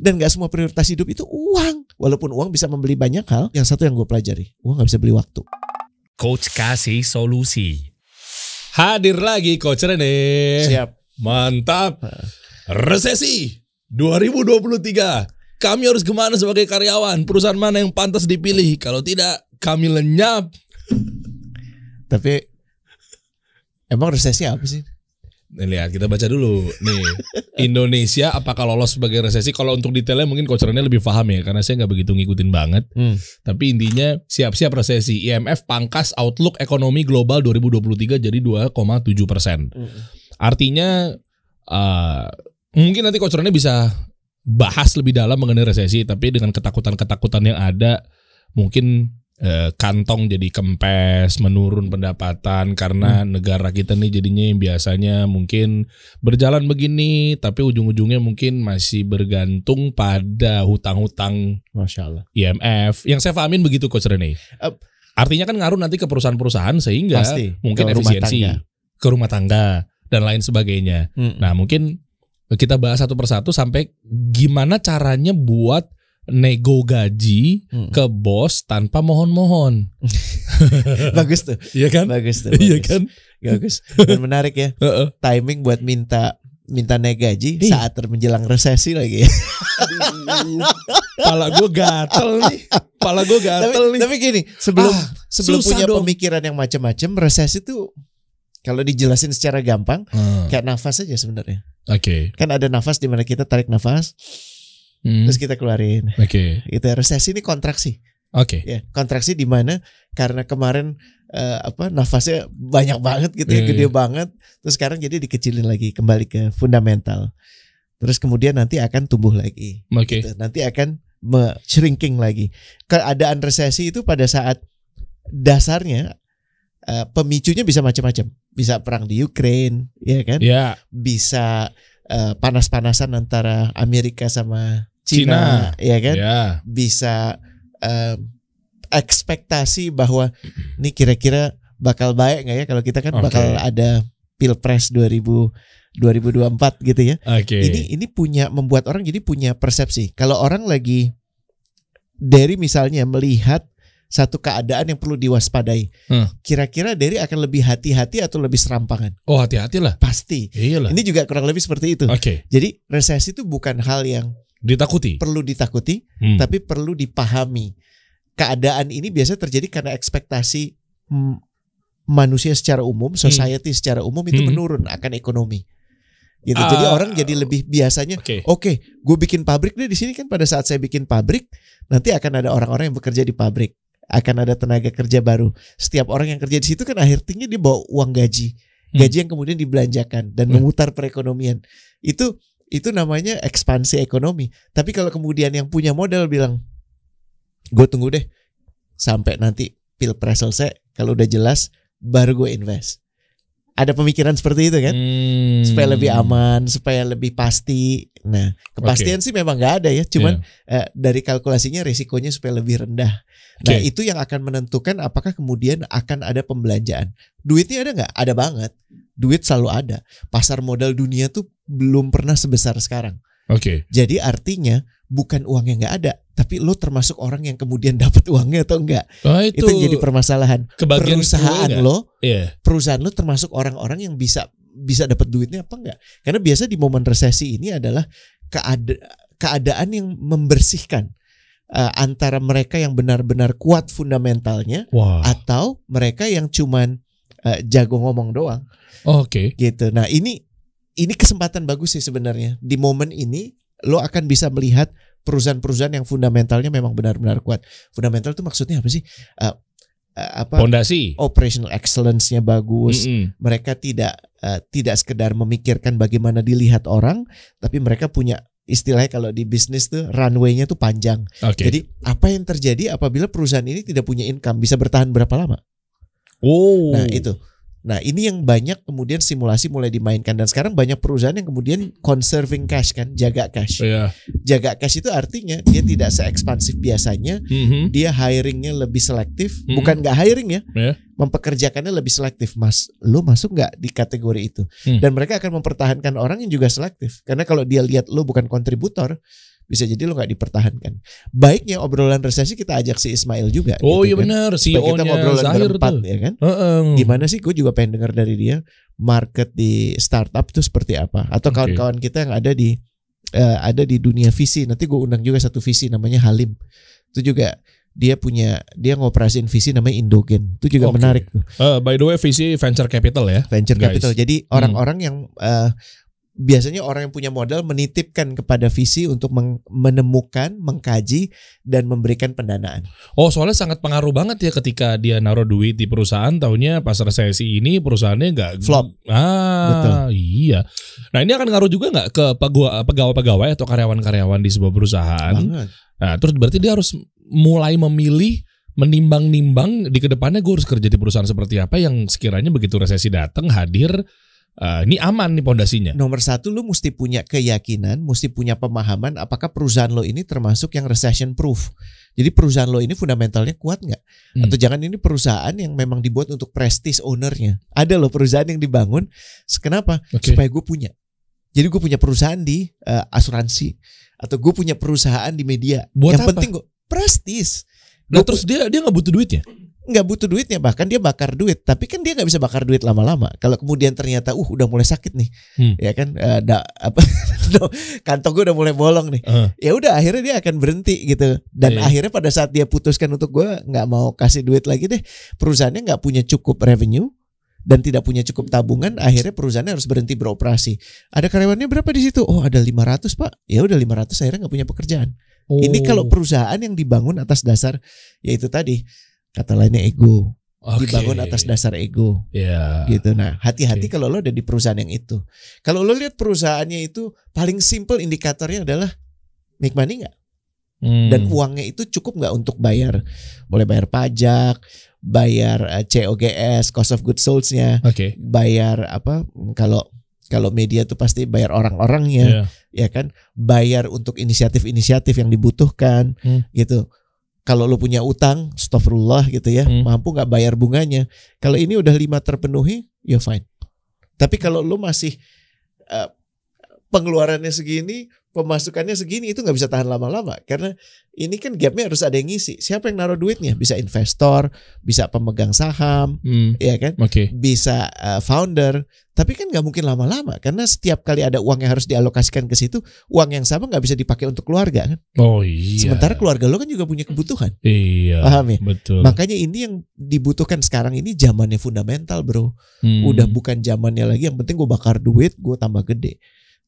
Dan gak semua prioritas hidup itu uang. Walaupun uang bisa membeli banyak hal, yang satu yang gue pelajari, uang gak bisa beli waktu. Coach kasih solusi. Hadir lagi Coach Rene. Siap. Mantap. Resesi 2023. Kami harus ke mana sebagai karyawan? Perusahaan mana yang pantas dipilih? Kalau tidak, kami lenyap. Tapi emang resesi apa sih? Nih lihat kita baca dulu. Nih Indonesia apakah lolos sebagai resesi? Kalau untuk detailnya mungkin coach Rene lebih paham ya karena saya nggak begitu ngikutin banget. Hmm. tapi intinya siap-siap resesi. IMF pangkas outlook ekonomi global 2023 jadi 2,7 persen. Artinya eh, mungkin nanti coach Rene bisa bahas lebih dalam mengenai resesi tapi dengan ketakutan-ketakutan yang ada mungkin eh, kantong jadi kempes menurun pendapatan karena negara kita nih jadinya yang biasanya mungkin berjalan begini tapi ujung-ujungnya mungkin masih bergantung pada hutang-hutang Masya Allah. IMF yang saya pahamin begitu coach Rene Up. artinya kan ngaruh nanti ke perusahaan-perusahaan sehingga Pasti. mungkin Ke rumah efisiensi tangga. ke rumah tangga dan lain sebagainya Hmm. Nah mungkin kita bahas satu persatu sampai gimana caranya buat nego gaji Hmm. ke bos tanpa mohon-mohon. bagus tuh. Iya kan? Bagus tuh. Iya kan? Bagus. Dan menarik ya. Timing buat minta minta naik gaji Iya. saat menjelang resesi lagi. Pala gue gatel nih. Pala gue tapi, gatel nih. tapi gini, sebelum Ah, sebelum punya dong. pemikiran yang macam-macam, resesi tuh kalau dijelasin secara gampang Hmm, kayak nafas aja sebenarnya. Oke. Kan ada nafas di mana kita tarik nafas, Hmm, terus kita keluarin. Oke. Itu ya, resesi ini kontraksi. Oke. Ya, kontraksi di mana karena kemarin eh, apa nafasnya banyak banget gitu ya, Iya, gede iya. banget. Terus sekarang jadi dikecilin lagi, kembali ke fundamental. Terus kemudian nanti akan tumbuh lagi. Oke. gitu. Nanti akan shrinking lagi. Keadaan resesi itu pada saat dasarnya eh, pemicunya bisa macam-macam. Bisa perang di Ukraine, ya kan? Ya. Bisa eh, panas-panasan antara Amerika sama Cina, Cina. ya kan? Ya. Bisa eh, ekspektasi bahwa ini kira-kira bakal baik nggak ya kalau kita kan Oke. bakal ada pilpres 2000 2024 gitu ya Oke. ini ini punya membuat orang jadi punya persepsi. Kalau orang lagi dari misalnya melihat satu keadaan yang perlu diwaspadai, Hmm. kira-kira dari akan lebih hati-hati atau lebih serampangan? Oh hati-hati lah. Pasti. Iya lah. Ini juga kurang lebih seperti itu. Oke. Jadi resesi itu bukan hal yang Ditakuti. perlu ditakuti, Hmm. tapi perlu dipahami. Keadaan ini biasa terjadi karena ekspektasi mm, manusia secara umum, society secara umum itu Hmm. menurun akan ekonomi. Gitu. Jadi Ah. orang jadi lebih biasanya Oke. Oke, gue bikin pabrik deh di sini kan pada saat saya bikin pabrik nanti akan ada orang-orang yang bekerja di pabrik, akan ada tenaga kerja baru. Setiap orang yang kerja di situ kan akhirnya dia bawa uang gaji, Hmm. gaji yang kemudian dibelanjakan dan Hmm. memutar perekonomian. Itu itu namanya ekspansi ekonomi. Tapi kalau kemudian yang punya modal bilang, gue tunggu deh sampai nanti pilpres selesai, kalau udah jelas baru gue invest. Ada pemikiran seperti itu kan? Hmm. supaya lebih aman, supaya lebih pasti. Nah, kepastian sih memang nggak ada ya, cuman Iya. eh, dari kalkulasinya risikonya supaya lebih rendah. Nah, Oke. itu yang akan menentukan apakah kemudian akan ada pembelanjaan. Duitnya ada nggak? Ada banget. Duit selalu ada. Pasar modal dunia tuh belum pernah sebesar sekarang. Oke. Jadi artinya bukan uang yang nggak ada, tapi lo termasuk orang yang kemudian dapat uangnya atau enggak. Oh, Itu, itu, yang jadi permasalahan. kebagian Perusahaan lo Iya. perusahaan lu termasuk orang-orang yang bisa bisa dapat duitnya apa enggak? Karena biasa di momen resesi ini adalah keada keadaan yang membersihkan eh, antara mereka yang benar-benar kuat fundamentalnya Wah. atau mereka yang cuman eh, jago ngomong doang Oke. gitu. Nah, ini ini kesempatan bagus sih sebenarnya. Di momen ini lo akan bisa melihat perusahaan-perusahaan yang fundamentalnya memang benar-benar kuat. Fundamental itu maksudnya apa sih? Eh, eh, apa Pondasi. operational excellence-nya bagus, Mm-mm. mereka tidak eh, tidak sekedar memikirkan bagaimana dilihat orang, tapi mereka punya istilahnya kalau di bisnis tuh runway-nya tuh panjang. Oke. Jadi apa yang terjadi apabila perusahaan ini tidak punya income bisa bertahan berapa lama? oh. Nah itu. Nah ini yang banyak kemudian simulasi mulai dimainkan dan sekarang banyak perusahaan yang kemudian conserving cash kan, jaga cash. Iya. Jaga cash itu artinya dia tidak seekspansif biasanya, Mhm. dia hiringnya lebih selektif, Hmm. bukan nggak hiring ya, Ya. mempekerjakannya lebih selektif. Mas, lu masuk nggak di kategori itu? Hmm. Dan mereka akan mempertahankan orang yang juga selektif, karena kalau dia lihat lu bukan kontributor, bisa jadi lo nggak dipertahankan. Baiknya obrolan resesi kita ajak si Ismail juga. Oh gitu iya kan. benar, Supaya kita CEO-nya ngobrol Zahir berempat tuh. ya kan. Heeh. Gimana sih? Gue juga pengen dengar dari dia market di startup itu seperti apa. Atau kawan-kawan kita yang ada di eh, ada di dunia visi. Nanti gue undang juga satu visi namanya Halim. Itu juga dia punya dia ngoperasin visi namanya Indogen. Itu juga Oke. menarik tuh Eh, by the way, visi venture capital ya. venture Guys. capital. Jadi Hmm. orang-orang yang eh, biasanya orang yang punya modal menitipkan kepada visi untuk meng- menemukan, mengkaji dan memberikan pendanaan. Oh, soalnya sangat pengaruh banget ya ketika dia naruh duit di perusahaan, tahunya pas resesi ini perusahaannya nggak Flop. Ah, iya. Nah ini akan ngaruh juga nggak ke pegawai- pegawai-pegawai atau karyawan-karyawan di sebuah perusahaan? Banget. Nah, terus berarti dia harus mulai memilih menimbang-nimbang di ke depannya gue harus kerja di perusahaan seperti apa yang sekiranya begitu resesi datang hadir eh, ini aman nih pondasinya. Nomor satu lu mesti punya keyakinan, mesti punya pemahaman apakah perusahaan lo ini termasuk yang recession proof. Jadi perusahaan lo ini fundamentalnya kuat nggak? Hmm. Atau jangan ini perusahaan yang memang dibuat untuk prestis ownernya. Ada loh perusahaan yang dibangun, kenapa? Oke. Supaya gue punya. Jadi gue punya perusahaan di eh, asuransi atau gue punya perusahaan di media. Buat yang apa? penting gue prestis. Nah, Gua terus dia dia nggak butuh duit ya? Nggak butuh duitnya bahkan dia bakar duit. Tapi kan dia nggak bisa bakar duit lama-lama. Kalau kemudian ternyata uh udah mulai sakit nih. Hmm. ya kan eh, da, apa kantong gue udah mulai bolong nih. Eh, ya udah akhirnya dia akan berhenti gitu. Dan Iya. akhirnya pada saat dia putuskan untuk gue nggak mau kasih duit lagi deh perusahaannya nggak punya cukup revenue dan tidak punya cukup tabungan akhirnya perusahaannya harus berhenti beroperasi. Ada karyawannya berapa di situ? Oh ada 500 pak. Ya udah 500 akhirnya nggak punya pekerjaan. Ini oh, kalau perusahaan yang dibangun atas dasar yaitu tadi kata lainnya ego oke. dibangun atas dasar ego Ya. gitu. Nah, hati-hati Oke. kalau lo ada di perusahaan yang itu. Kalau lo lihat perusahaannya itu paling simple indikatornya adalah make money nggak Hmm. dan uangnya itu cukup nggak untuk bayar boleh bayar pajak, bayar eh, COGS, cost of goods sold-nya, Oke. bayar apa kalau kalau media tuh pasti bayar orang-orangnya, Ya. ya kan? Bayar untuk inisiatif-inisiatif yang dibutuhkan Hmm. gitu. Kalau lo punya utang, astagfirullah gitu ya, Hmm. mampu nggak bayar bunganya. Kalau ini udah lima terpenuhi, ya fine. Tapi kalau lo masih eh, pengeluarannya segini, pemasukannya segini, itu nggak bisa tahan lama-lama karena ini kan gapnya harus ada yang ngisi. Siapa yang naruh duitnya? Bisa investor, bisa pemegang saham, Hmm. ya kan? Oke. Bisa eh, founder. Tapi kan nggak mungkin lama-lama karena setiap kali ada uang yang harus dialokasikan ke situ, uang yang sama nggak bisa dipakai untuk keluarga kan? Oh iya. Sementara keluarga lo kan juga punya kebutuhan. Iya. Paham ya? Betul. Makanya ini yang dibutuhkan sekarang ini zamannya fundamental, bro. Hmm. Udah bukan zamannya lagi. Yang penting gue bakar duit, gue tambah gede.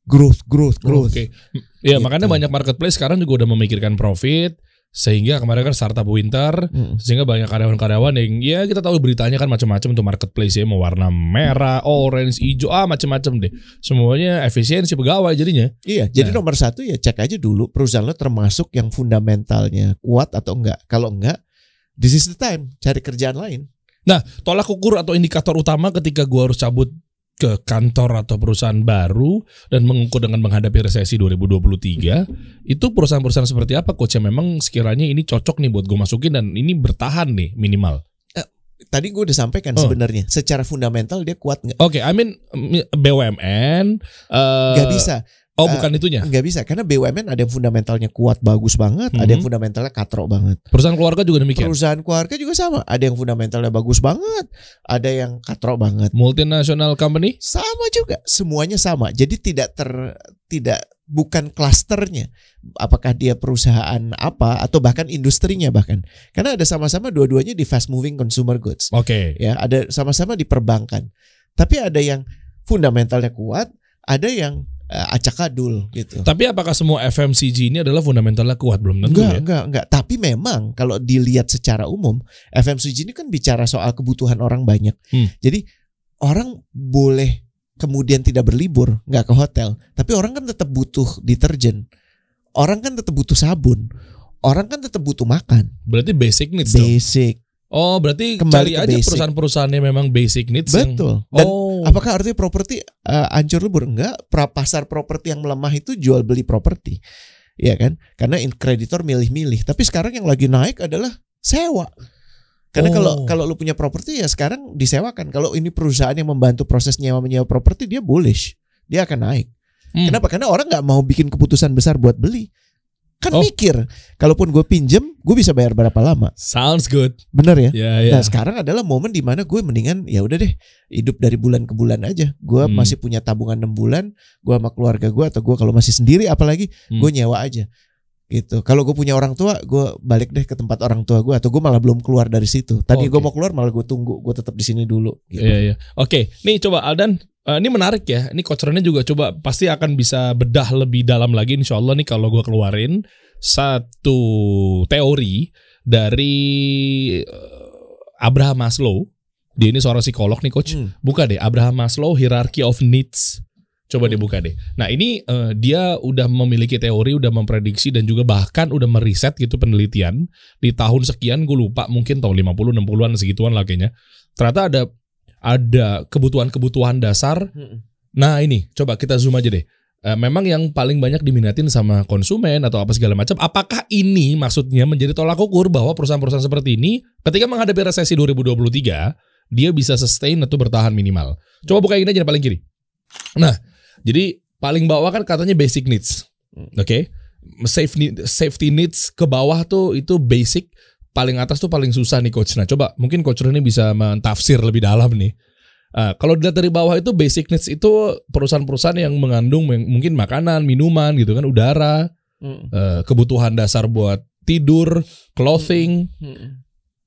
Growth, growth, growth. Oke. Ya, Gitu. makanya banyak marketplace sekarang juga udah memikirkan profit sehingga kemarin kan startup winter Mm. sehingga banyak karyawan-karyawan yang ya kita tahu beritanya kan macam-macam untuk marketplace ya mau warna merah, orange, hijau, ah macam-macam deh. Semuanya efisiensi pegawai jadinya. Iya, jadi Nah. nomor satu ya cek aja dulu perusahaan lo termasuk yang fundamentalnya kuat atau enggak. Kalau enggak, this is the time cari kerjaan lain. Nah, tolak ukur atau indikator utama ketika gua harus cabut ke kantor atau perusahaan baru dan mengukur dengan menghadapi resesi 2023 itu perusahaan-perusahaan seperti apa coach yang memang sekiranya ini cocok nih buat gue masukin dan ini bertahan nih minimal Tadi gue udah sampaikan Oh. sebenarnya secara fundamental dia kuat nggak? Oke, I mean BUMN eh, Nggak bisa, Oh, Eh, bukan itunya. nggak bisa karena BUMN ada yang fundamentalnya kuat bagus banget, ada yang Mhm. fundamentalnya katrok banget. Perusahaan keluarga juga demikian. Perusahaan keluarga juga sama, ada yang fundamentalnya bagus banget, ada yang katrok banget. Multinational company? Sama juga, semuanya sama. Jadi tidak ter tidak bukan klasternya. Apakah dia perusahaan apa atau bahkan industrinya bahkan. Karena ada sama-sama dua-duanya di fast moving consumer goods. Oke. Ya, ada sama-sama di perbankan. Tapi ada yang fundamentalnya kuat, ada yang eh, acak-adul gitu. Tapi apakah semua FMCG ini adalah fundamentalnya kuat belum tentu Enggak, ya? enggak, enggak. Tapi memang kalau dilihat secara umum, FMCG ini kan bicara soal kebutuhan orang banyak. Hmm. Jadi orang boleh kemudian tidak berlibur, nggak ke hotel, tapi orang kan tetap butuh deterjen. Orang kan tetap butuh sabun. Orang kan tetap butuh makan. Berarti basic needs dong. Basic. Oh, berarti Kembali cari ke aja basic. perusahaan-perusahaan yang memang basic needs yang Betul. Dan Oh. Apakah artinya properti eh, hancur lebur? Enggak. Pra pasar properti yang melemah itu jual beli properti. Iya kan? Karena kreditor milih-milih. Tapi sekarang yang lagi naik adalah sewa. Karena Oh. kalau kalau lu punya properti ya sekarang disewakan. Kalau ini perusahaan yang membantu proses nyewa menyewa properti dia bullish. Dia akan naik. Hmm. Kenapa? Karena orang nggak mau bikin keputusan besar buat beli. Kan Oh. mikir, kalaupun gue pinjem, gue bisa bayar berapa lama? Sounds good. Bener ya? Ya ya. Nah sekarang adalah momen di mana gue mendingan ya udah deh hidup dari bulan ke bulan aja. Gue Hmm. masih punya tabungan 6 bulan, gue sama keluarga gue atau gue kalau masih sendiri apalagi Hmm. gue nyewa aja. Gitu. Kalau gue punya orang tua, gue balik deh ke tempat orang tua gue atau gue malah belum keluar dari situ. Tadi gue Oke. mau keluar malah gue tunggu, gue tetap di sini dulu. Gitu. Iya iya. Oke, nih coba Aldan, eh, ini menarik ya. Ini coachernya juga coba pasti akan bisa bedah lebih dalam lagi Insya Allah nih kalau gua keluarin satu teori dari eh, Abraham Maslow. Dia ini seorang psikolog nih coach. Hmm. Buka deh Abraham Maslow Hierarchy of Needs. Coba deh buka deh. Nah ini eh, dia udah memiliki teori, udah memprediksi dan juga bahkan udah meriset gitu penelitian di tahun sekian gue lupa mungkin tahun 50 60-an segituan lah kayaknya. Ternyata ada ada kebutuhan-kebutuhan dasar. Hmm. Nah ini coba kita zoom aja deh. Eh, memang yang paling banyak diminatin sama konsumen atau apa segala macam. Apakah ini maksudnya menjadi tolak ukur bahwa perusahaan-perusahaan seperti ini ketika menghadapi resesi 2023 dia bisa sustain atau bertahan minimal. Coba buka ini aja yang paling kiri. Nah, jadi paling bawah kan katanya basic needs. Oke. Safety safety needs ke bawah tuh itu basic, paling atas tuh paling susah nih coach. Nah, coba mungkin coach ini bisa mentafsir lebih dalam nih. Ah, kalau dilihat dari bawah itu basic needs itu perusahaan-perusahaan yang mengandung meng- mungkin makanan, minuman gitu kan, udara, Hmm. eh, kebutuhan dasar buat tidur, clothing, Hmm.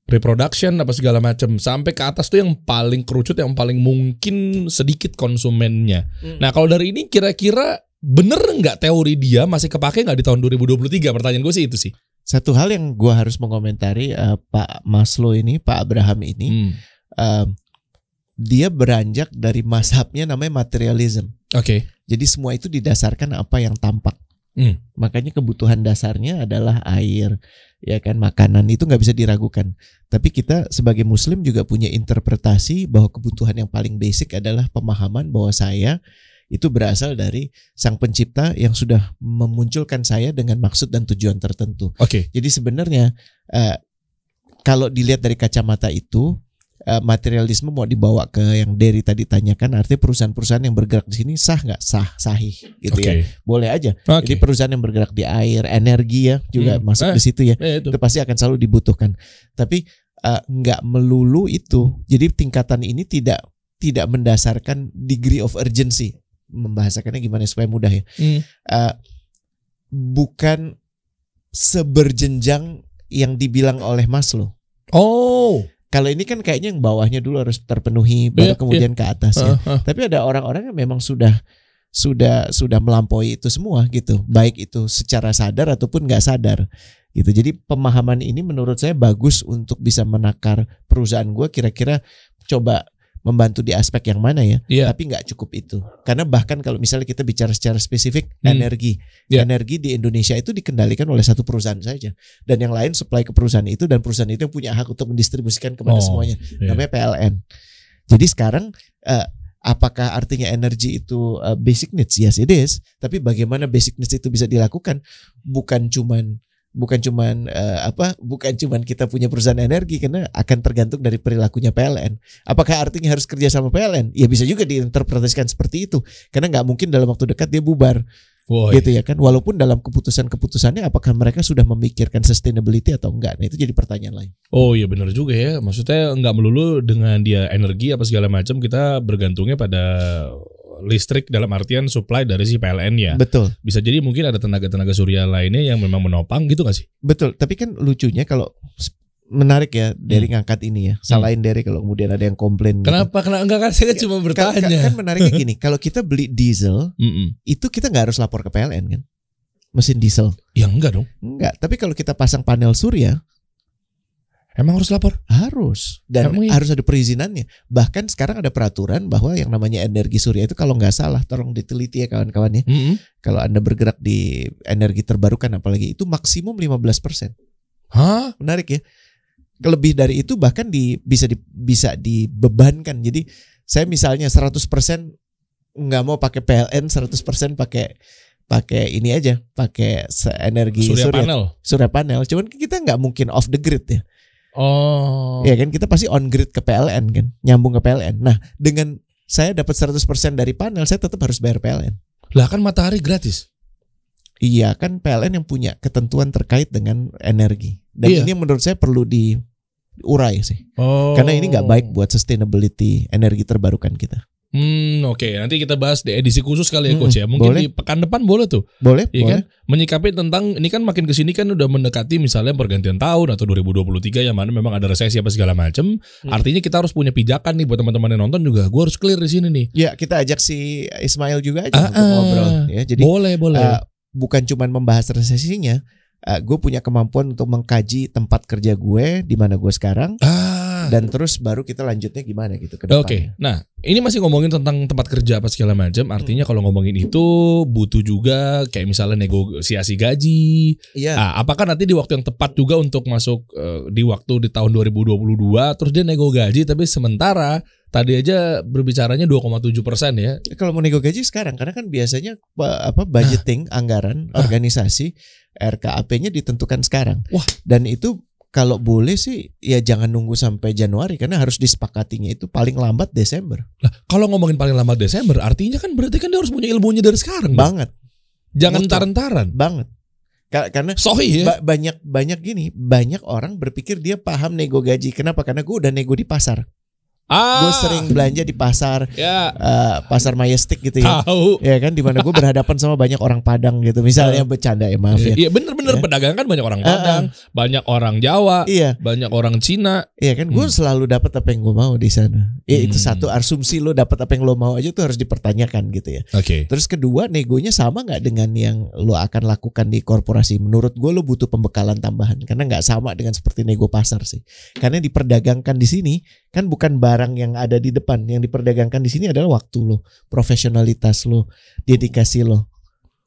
Reproduction apa segala macam sampai ke atas tuh yang paling kerucut yang paling mungkin sedikit konsumennya. Hmm. Nah, kalau dari ini kira-kira bener nggak teori dia masih kepake nggak di tahun 2023? Pertanyaan gue sih itu sih. Satu hal yang gue harus mengomentari eh, Pak Maslow ini, Pak Abraham ini, Hmm. eh, dia beranjak dari mazhabnya namanya materialism. Oke. Jadi semua itu didasarkan apa yang tampak. Hmm. Makanya kebutuhan dasarnya adalah air, ya kan makanan itu nggak bisa diragukan. Tapi kita sebagai Muslim juga punya interpretasi bahwa kebutuhan yang paling basic adalah pemahaman bahwa saya itu berasal dari Sang Pencipta yang sudah memunculkan saya dengan maksud dan tujuan tertentu. Oke. Jadi sebenarnya eh, kalau dilihat dari kacamata itu eh, materialisme mau dibawa ke yang Derry tadi tanyakan artinya perusahaan-perusahaan yang bergerak di sini sah nggak sah sahih gitu Oke. ya boleh aja Oke. jadi perusahaan yang bergerak di air energi ya juga Hmm. masuk Eh. di situ ya Eh, itu. itu pasti akan selalu dibutuhkan tapi eh, nggak melulu itu jadi tingkatan ini tidak tidak mendasarkan degree of urgency membahasakannya gimana supaya mudah ya Hmm. Eh, bukan seberjenjang yang dibilang oleh Maslow. Oh. Kalau ini kan kayaknya yang bawahnya dulu harus terpenuhi baru Iya, kemudian ke atas ya. Ah, ah. Tapi ada orang-orang yang memang sudah sudah sudah melampaui itu semua gitu, baik itu secara sadar ataupun nggak sadar gitu. Jadi pemahaman ini menurut saya bagus untuk bisa menakar perusahaan gue kira-kira coba membantu di aspek yang mana ya, Iya. tapi nggak cukup itu. Karena bahkan kalau misalnya kita bicara secara spesifik Hmm. energi, Iya. energi di Indonesia itu dikendalikan oleh satu perusahaan saja, dan yang lain supply ke perusahaan itu dan perusahaan itu yang punya hak untuk mendistribusikan kepada Oh, semuanya iya. namanya PLN. Jadi sekarang eh, apakah artinya energi itu eh, basic needs? Yes it is. Tapi bagaimana basic needs itu bisa dilakukan? Bukan cuman bukan cuman eh, apa? Bukan cuman kita punya perusahaan energi karena akan tergantung dari perilakunya PLN. Apakah artinya harus kerja sama PLN? Ya bisa juga diinterpretasikan seperti itu. Karena nggak mungkin dalam waktu dekat dia bubar Woi. gitu ya kan. Walaupun dalam keputusan-keputusannya apakah mereka sudah memikirkan sustainability atau enggak? Nah itu jadi pertanyaan lain. Oh iya benar juga ya. Maksudnya nggak melulu dengan dia energi apa segala macam kita bergantungnya pada listrik dalam artian supply dari si PLN ya. Betul. Bisa jadi mungkin ada tenaga-tenaga surya lainnya yang memang menopang gitu gak sih? Betul, tapi kan lucunya kalau menarik ya dari ngangkat ini ya. Salahin dari kalau kemudian ada yang komplain. gitu. Kenapa? Kenapa enggak kan saya kan cuma Kan, kan, bertanya. kan menariknya gini, kalau kita beli diesel Mm-mm. itu kita nggak harus lapor ke PLN kan, mesin diesel. Ya enggak dong. Enggak, tapi kalau kita pasang panel surya Emang harus lapor? harus dan Emang iya? harus ada perizinannya. Bahkan sekarang ada peraturan bahwa yang namanya energi surya itu kalau nggak salah, tolong diteliti ya kawan-kawan ya. Mm-mm. Kalau anda bergerak di energi terbarukan apalagi itu maksimum 15%. Hah? menarik ya. Lebih dari itu bahkan di bisa di, bisa dibebankan. Jadi saya misalnya 100% nggak mau pakai PLN, 100% pakai pakai ini aja, pakai energi Surya, surya, panel. surya panel. Cuman kita nggak mungkin off the grid ya. Oh. Ya kan kita pasti on grid ke PLN kan, nyambung ke PLN. Nah, dengan saya dapat 100% dari panel, saya tetap harus bayar PLN. Lah kan matahari gratis. Iya kan PLN yang punya ketentuan terkait dengan energi dan Iya. ini menurut saya perlu diurai sih Oh. karena ini nggak baik buat sustainability energi terbarukan kita. Hmm, oke. Nanti kita bahas di edisi khusus kali ya Mm-mm, coach ya. Mungkin boleh. di pekan depan boleh tuh. Boleh? Iya boleh. kan? Menyikapi tentang ini kan makin ke sini kan udah mendekati misalnya pergantian tahun atau 2023 yang mana memang ada resesi apa segala macam. Hmm. Artinya kita harus punya pijakan nih buat teman-teman yang nonton juga. Gue harus clear di sini nih. Ya kita ajak si Ismail juga aja Ah, untuk ah. ngobrol ya. Jadi boleh, boleh. eh, bukan cuman membahas resesinya, eh, gue punya kemampuan untuk mengkaji tempat kerja gue di mana gue sekarang ah. Dan terus baru kita lanjutnya gimana gitu ke Oke, depannya. nah ini masih ngomongin tentang tempat kerja apa segala macam. Artinya kalau ngomongin itu butuh juga kayak misalnya negosiasi gaji. Iya. Ah, apakah nanti di waktu yang tepat juga untuk masuk eh, di waktu di tahun 2022 terus dia nego gaji tapi sementara tadi aja berbicaranya 2,7 persen ya. Kalau mau nego gaji sekarang karena kan biasanya pa- apa budgeting anggaran organisasi RKAP-nya ditentukan sekarang. Wah. Dan itu kalau boleh sih ya jangan nunggu sampai Januari karena harus disepakatinya itu paling lambat Desember. Lah, kalau ngomongin paling lama Desember, artinya kan berarti kan dia harus punya ilmunya dari sekarang. dong. Banget, Jangan Betul. taran-taran. banget. Ka- Karena Sohi ya. ba- banyak banyak gini, banyak orang berpikir dia paham nego gaji. Kenapa? Karena gue udah nego di pasar. Ah, Gue sering belanja di pasar, ya eh, pasar Majestic gitu ya. tahu. Ya kan, di mana gue berhadapan sama banyak orang Padang gitu. Misalnya bercanda ya maaf ya. Iya bener-bener Ya. pedagang kan banyak orang ah. Padang, banyak orang Jawa, Iya. banyak orang Cina. Iya kan, gue Hmm. selalu dapat apa yang gue mau di sana. Ya itu Hmm. satu asumsi lo dapat apa yang lo mau aja tuh harus dipertanyakan gitu ya. Oke. Terus kedua, negonya sama nggak dengan yang lo akan lakukan di korporasi? Menurut gue lo butuh pembekalan tambahan karena nggak sama dengan seperti nego pasar sih. Karena diperdagangkan di sini kan bukan barang yang ada di depan, yang diperdagangkan di sini adalah waktu lo, profesionalitas lo, dedikasi lo.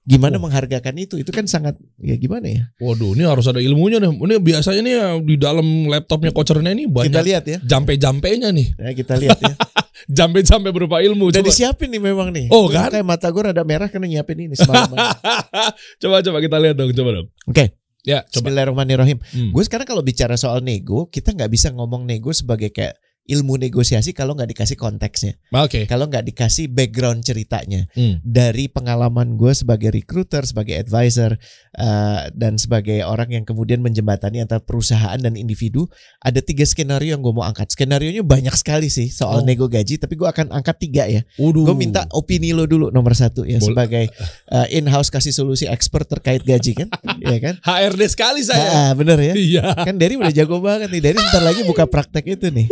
Gimana Oh. menghargakan itu? Itu kan sangat ya gimana ya? Waduh, ini harus ada ilmunya nih. Ini biasanya nih ya, di dalam laptopnya kocernya ini Kita banyak lihat ya. jampe-jampenya nih. Ya, kita lihat ya. Jampe-jampe berupa ilmu. Udah Coba, disiapin nih memang nih. Oh, kan? Kayak mata gue rada merah karena nyiapin ini semalam. coba coba kita lihat dong, coba dong. Oke, Ya, coba. Bismillahirrahmanirrahim. Hmm. Gue sekarang kalau bicara soal nego, kita nggak bisa ngomong nego sebagai kayak ilmu negosiasi kalau nggak dikasih konteksnya, Oke. kalau nggak dikasih background ceritanya Hmm. dari pengalaman gue sebagai recruiter, sebagai advisor, eh, dan sebagai orang yang kemudian menjembatani antara perusahaan dan individu. Ada tiga skenario yang gue mau angkat. Skenario nya banyak sekali sih soal Oh. nego gaji, tapi gue akan angkat tiga ya. Gue minta opini lo dulu nomor satu ya Boleh. sebagai eh, in-house kasih solusi expert terkait gaji kan, ya kan? HRD sekali saya. Ah, bener ya. Iya. Kan Derry udah jago banget nih. Derry sebentar lagi buka praktek itu nih.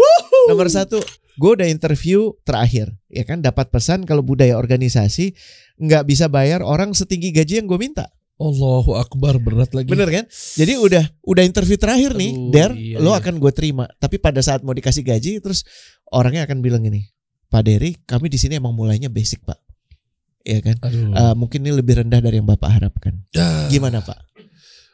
Nomor satu, gue udah interview terakhir, ya kan dapat pesan kalau budaya organisasi nggak bisa bayar orang setinggi gaji yang gue minta. Allahu Akbar berat lagi. Bener kan? Jadi udah udah interview terakhir nih, Aduh, Der, iya, lo iya. akan gue terima. Tapi pada saat mau dikasih gaji, terus orangnya akan bilang gini, Pak Derry, kami di sini emang mulainya basic pak, ya kan? Aduh. Eh, mungkin ini lebih rendah dari yang bapak harapkan. Ya, Gimana pak?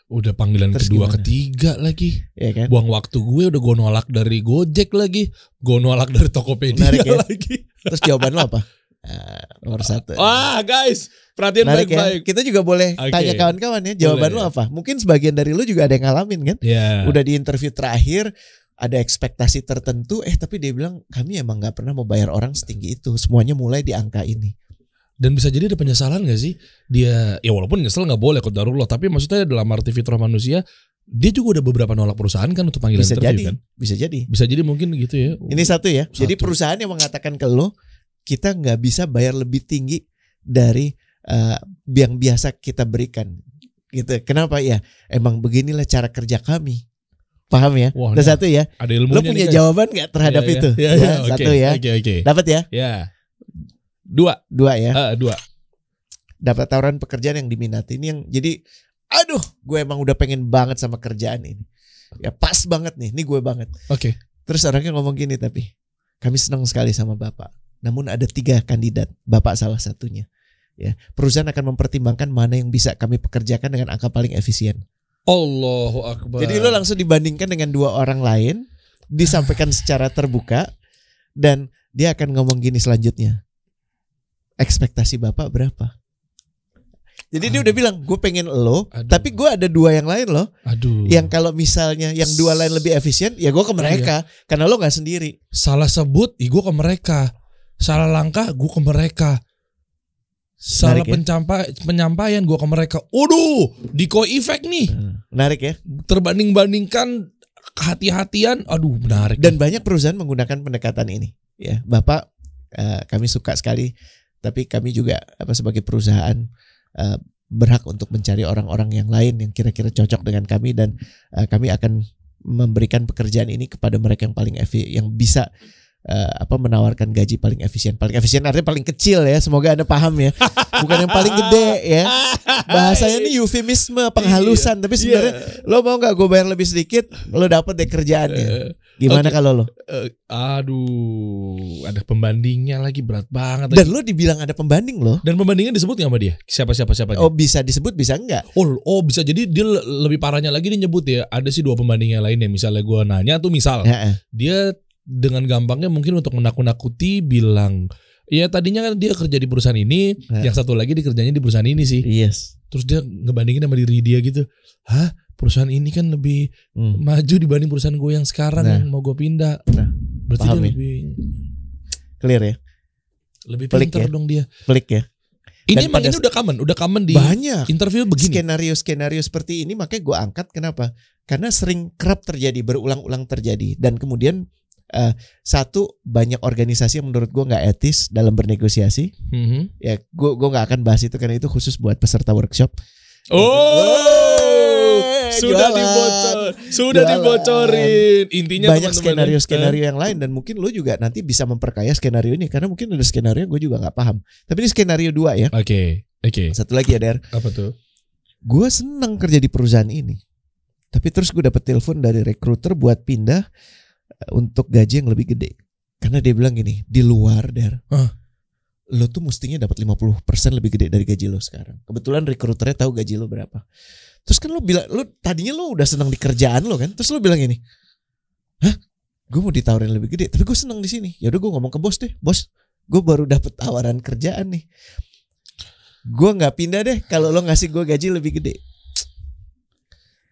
Udah panggilan Terus kedua, gimana? ketiga lagi. Ya kan? Buang waktu gue udah gue nolak dari Gojek lagi. Gue nolak dari Tokopedia Menarik ya? lagi. Terus jawaban lo apa? Eh, nomor satu. Wah guys, perhatian ya. baik-baik. Kita juga boleh Oke. tanya kawan-kawan ya jawaban Boleh. lu apa. Mungkin sebagian dari lu juga ada yang ngalamin kan. Ya. Udah di interview terakhir ada ekspektasi tertentu eh tapi dia bilang kami emang nggak pernah mau bayar orang setinggi itu. Semuanya mulai di angka ini. Dan bisa jadi ada penyesalan gak sih? Dia ya walaupun nyesel nggak boleh kok darulah, tapi maksudnya dalam arti fitrah manusia, dia juga udah beberapa nolak perusahaan kan untuk panggilan Bisa interview jadi, kan. bisa jadi. Bisa jadi mungkin gitu ya. Ini satu ya. Jadi Satu. perusahaan yang mengatakan ke lo kita nggak bisa bayar lebih tinggi dari eh, yang biasa kita berikan. Gitu. Kenapa ya? Emang beginilah cara kerja kami. Paham ya? Wah, satu ya. ada Lo punya jawaban nggak terhadap Iya, iya. itu? Ya, iya, oke, Satu ya. Oke, oke. Dapat ya? Ya. Dua, Dua ya. Eh, dua. dapat tawaran pekerjaan yang diminati. Ini yang jadi aduh gue emang udah pengen banget sama kerjaan ini. Ya pas banget nih. Ini gue banget. Oke. terus orangnya ngomong gini tapi kami senang sekali sama bapak. Namun ada tiga kandidat bapak salah satunya. Ya perusahaan akan mempertimbangkan mana yang bisa kami pekerjakan dengan angka paling efisien. Allahu Akbar. jadi lo langsung dibandingkan dengan dua orang lain disampaikan secara terbuka dan dia akan ngomong gini selanjutnya ekspektasi bapak berapa jadi dia udah bilang gue pengen lo Aduh. tapi gue ada dua yang lain loh Aduh. yang kalau misalnya yang dua lain lebih efisien ya gue ke mereka karena lo nggak sendiri salah sebut, ih gue ke mereka. Salah langkah, gue ke mereka. Salah Menarik ya? pencampa- penyampaian gua ke mereka. Waduh, decoy effect nih. Hmm, Menarik ya. Terbanding-bandingkan kehati-hatian. Aduh, menarik. Dan banyak perusahaan menggunakan pendekatan ini. Ya, Bapak eh, kami suka sekali, tapi kami juga apa sebagai perusahaan eh, berhak untuk mencari orang-orang yang lain yang kira-kira cocok dengan kami dan eh, kami akan memberikan pekerjaan ini kepada mereka yang paling efi yang bisa eh, apa menawarkan gaji paling efisien. Paling efisien artinya paling kecil ya. Semoga Anda paham ya. Bukan yang paling gede ya. Bahasanya ini eufemisme, penghalusan, tapi sebenarnya lo mau nggak gue bayar lebih sedikit, lo dapet deh kerjaannya. Gimana Oke. kalau lo? Eh, aduh, ada pembandingnya lagi berat banget. Dan lo dibilang ada pembanding lo. Dan pembandingnya disebut nggak sama dia? Siapa siapa siapa? Oh bisa disebut bisa enggak? Oh, oh bisa jadi dia le- lebih parahnya lagi dia nyebut ya. Ada sih dua pembandingnya lainnya. Misalnya gua nanya tuh misal Ya, eh. dia dengan gampangnya mungkin untuk menakut-nakuti bilang Ya tadinya kan dia kerja di perusahaan ini, Ya. yang satu lagi dikerjanya di perusahaan ini sih. Yes. Terus dia ngebandingin sama diri dia gitu. Hah? Perusahaan ini kan lebih Hmm. maju dibanding perusahaan gue yang sekarang Nah. yang mau gue pindah. Nah, Berarti paham dia ya. lebih Clear ya. lebih Pelik ya. dong dia. Pelik ya. Ini Dan emang pada- ini udah common, udah common di Banyak. interview begini. Skenario-skenario seperti ini makanya gue angkat kenapa? Karena sering kerap terjadi, berulang-ulang terjadi dan kemudian eh, satu banyak organisasi yang menurut gue nggak etis dalam bernegosiasi. Mhm. Ya, gue gue nggak akan bahas itu karena itu khusus buat peserta workshop. Oh, sudah jualan. dibocor, sudah Jualan. dibocorin. Intinya banyak skenario-skenario yang lain dan mungkin lo juga nanti bisa memperkaya skenario ini karena mungkin ada skenario yang gue juga nggak paham. Tapi ini skenario dua ya. Oke, oke. Satu lagi ya Der. Apa tuh? gue seneng kerja di perusahaan ini. Tapi terus gue dapet telepon dari recruiter buat pindah untuk gaji yang lebih gede. Karena dia bilang gini, di luar der, Hah? lo tuh mestinya dapat 50% lebih gede dari gaji lo sekarang. Kebetulan recruiternya tahu gaji lo berapa. Terus kan lo bilang, lo tadinya lo udah seneng di kerjaan lo kan, terus lo bilang gini, hah? Gue mau ditawarin lebih gede, tapi gue seneng di sini. Ya udah gue ngomong ke bos deh, bos, gue baru dapet tawaran kerjaan nih. Gue nggak pindah deh kalau lo ngasih gue gaji lebih gede.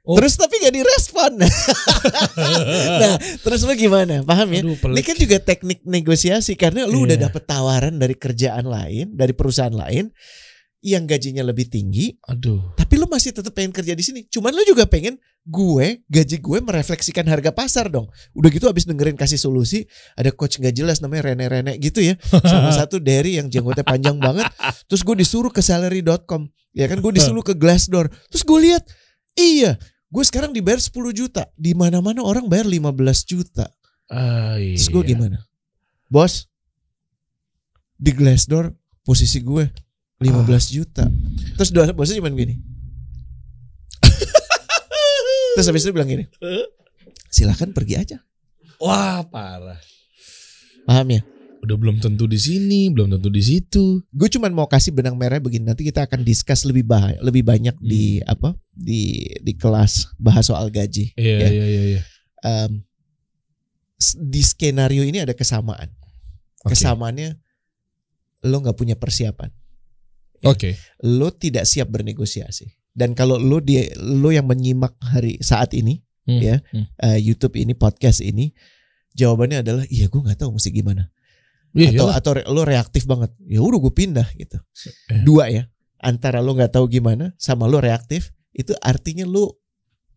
Oh. Terus tapi gak direspon. nah, terus lo gimana? Paham ya? Aduh, Ini kan juga teknik negosiasi karena lu udah Iya. dapet tawaran dari kerjaan lain, dari perusahaan lain yang gajinya lebih tinggi, Aduh. tapi lu masih tetap pengen kerja di sini. Cuman lu juga pengen gue gaji gue merefleksikan harga pasar dong. Udah gitu abis dengerin kasih solusi, ada coach nggak jelas namanya Rene Rene gitu ya. Sama satu Derry yang jenggotnya panjang banget. Terus gue disuruh ke salary.com. Ya kan gue disuruh ke Glassdoor. Terus gue lihat, iya, gue sekarang dibayar 10 juta. Di mana-mana orang bayar 15 juta. Ah, iya. Terus gue gimana? Bos, di Glassdoor posisi gue 15 juta. Terus dua bosnya cuma gini. Terus habis itu bilang gini. Silahkan pergi aja. Wah, parah. Paham ya? Udah belum tentu di sini, belum tentu di situ. Gue cuma mau kasih benang merah begini. Nanti kita akan discuss lebih bah lebih banyak di apa? Di di kelas bahas soal gaji. Iya, Ya. iya, iya, iya. S- di skenario ini ada kesamaan. Oke. Kesamaannya lo nggak punya persiapan. Oke. lo tidak siap bernegosiasi. Dan kalau lo dia lo yang menyimak hari saat ini Hmm, Ya. hmm. eh, YouTube ini podcast ini, jawabannya adalah iya gue nggak tahu mesti gimana. Iya, atau iyalah. atau re- lo reaktif banget. Ya udah gue pindah gitu. Eh. Dua ya. Antara lo nggak tahu gimana sama lo reaktif itu artinya lo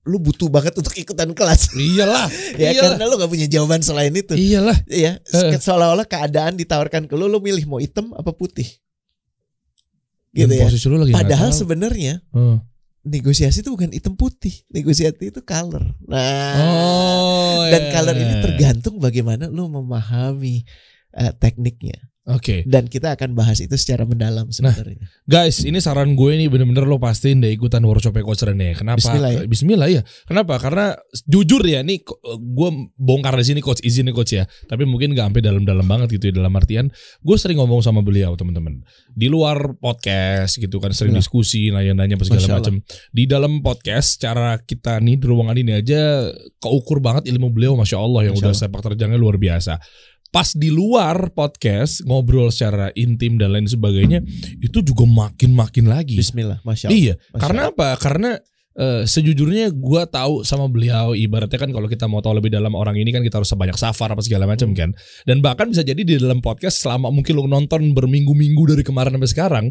lo butuh banget untuk ikutan kelas Iyalah. ya iyalah. karena lo nggak punya jawaban selain itu Iyalah. ya Eh. seolah-olah keadaan ditawarkan ke lo lo milih mau hitam apa putih gitu Dan ya posisi lu lagi padahal sebenarnya Hmm. negosiasi itu bukan hitam putih, negosiasi itu color. Nah, Oh, dan iya. color ini tergantung bagaimana lu memahami eh, tekniknya. Oke. Dan kita akan bahas itu secara mendalam sebenarnya. Guys, ini saran gue nih bener-bener lo pastiin deh ikutan workshop coach Rene. Kenapa? Bismillah ya. Bismillah ya. Kenapa? Karena jujur ya nih ko- gue bongkar di sini coach izin nih coach ya. Tapi mungkin gak sampai dalam-dalam banget gitu ya dalam artian gue sering ngomong sama beliau teman-teman. Di luar podcast gitu kan sering Nah. diskusi nanya-nanya segala macam. Di dalam podcast cara kita nih di ruangan ini aja keukur banget ilmu beliau masya Allah yang Masya udah Allah. sepak terjangnya luar biasa. Pas di luar podcast ngobrol secara intim dan lain sebagainya itu juga makin-makin lagi. Bismillah, masya Allah. Iya, Masya karena apa? Karena eh, sejujurnya gua tahu sama beliau ibaratnya kan kalau kita mau tahu lebih dalam orang ini kan kita harus sebanyak safar apa segala macam Hmm. kan. Dan bahkan bisa jadi di dalam podcast selama mungkin lo nonton berminggu-minggu dari kemarin sampai sekarang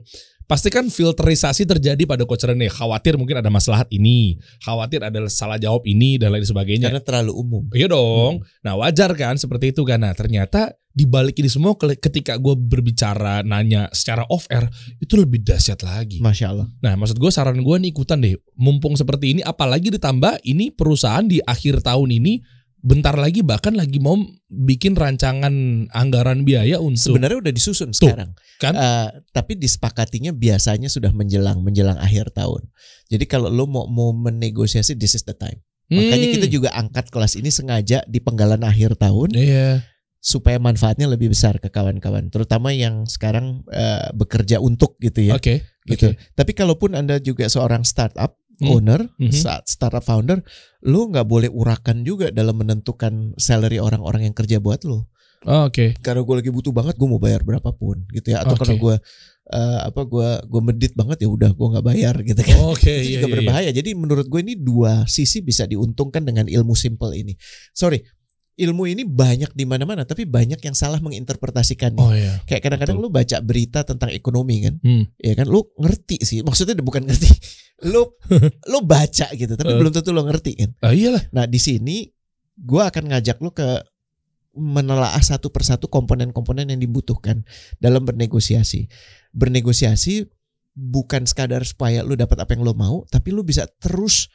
pasti kan filterisasi terjadi pada coach Rene. Khawatir mungkin ada masalah ini, khawatir ada salah jawab ini dan lain sebagainya. Karena terlalu umum. Iya dong. Nah wajar kan seperti itu kan. Nah ternyata di balik ini semua ke- ketika gue berbicara nanya secara off air itu lebih dahsyat lagi. Masya Allah. Nah maksud gue saran gue nih ikutan deh. Mumpung seperti ini apalagi ditambah ini perusahaan di akhir tahun ini bentar lagi bahkan lagi mau bikin rancangan anggaran biaya untuk Sebenarnya udah disusun sekarang. kan? Eh, tapi disepakatinya biasanya sudah menjelang menjelang akhir tahun. Jadi kalau lo mau mau menegosiasi this is the time. Makanya Hmm. kita juga angkat kelas ini sengaja di penggalan akhir tahun Iya. supaya manfaatnya lebih besar ke kawan-kawan, terutama yang sekarang eh, bekerja untuk gitu ya. Oke. gitu. oke. Tapi kalaupun Anda juga seorang startup Hmm. owner, Mhm. saat startup founder, lo nggak boleh urakan juga dalam menentukan salary orang-orang yang kerja buat lo. Oh, Oke. Karena gue lagi butuh banget, gue mau bayar berapapun gitu ya. Atau Oke. kalau gue eh, apa gue gue medit banget ya udah gue nggak bayar gitu kan. Oke. itu iya, juga iya, iya. berbahaya. Jadi menurut gue ini dua sisi bisa diuntungkan dengan ilmu simple ini. Sorry, ilmu ini banyak di mana-mana, tapi banyak yang salah menginterpretasikannya. Oh iya. Kayak kadang-kadang lu baca berita tentang ekonomi kan, Hmm. ya kan, lu ngerti sih. Maksudnya bukan ngerti, lu lu baca gitu, tapi Eh. belum tentu lu ngerti kan. Ah iyalah. Nah di sini gue akan ngajak lu ke menelaah satu persatu komponen-komponen yang dibutuhkan dalam bernegosiasi. Bernegosiasi bukan sekadar supaya lu dapat apa yang lo mau, tapi lu bisa terus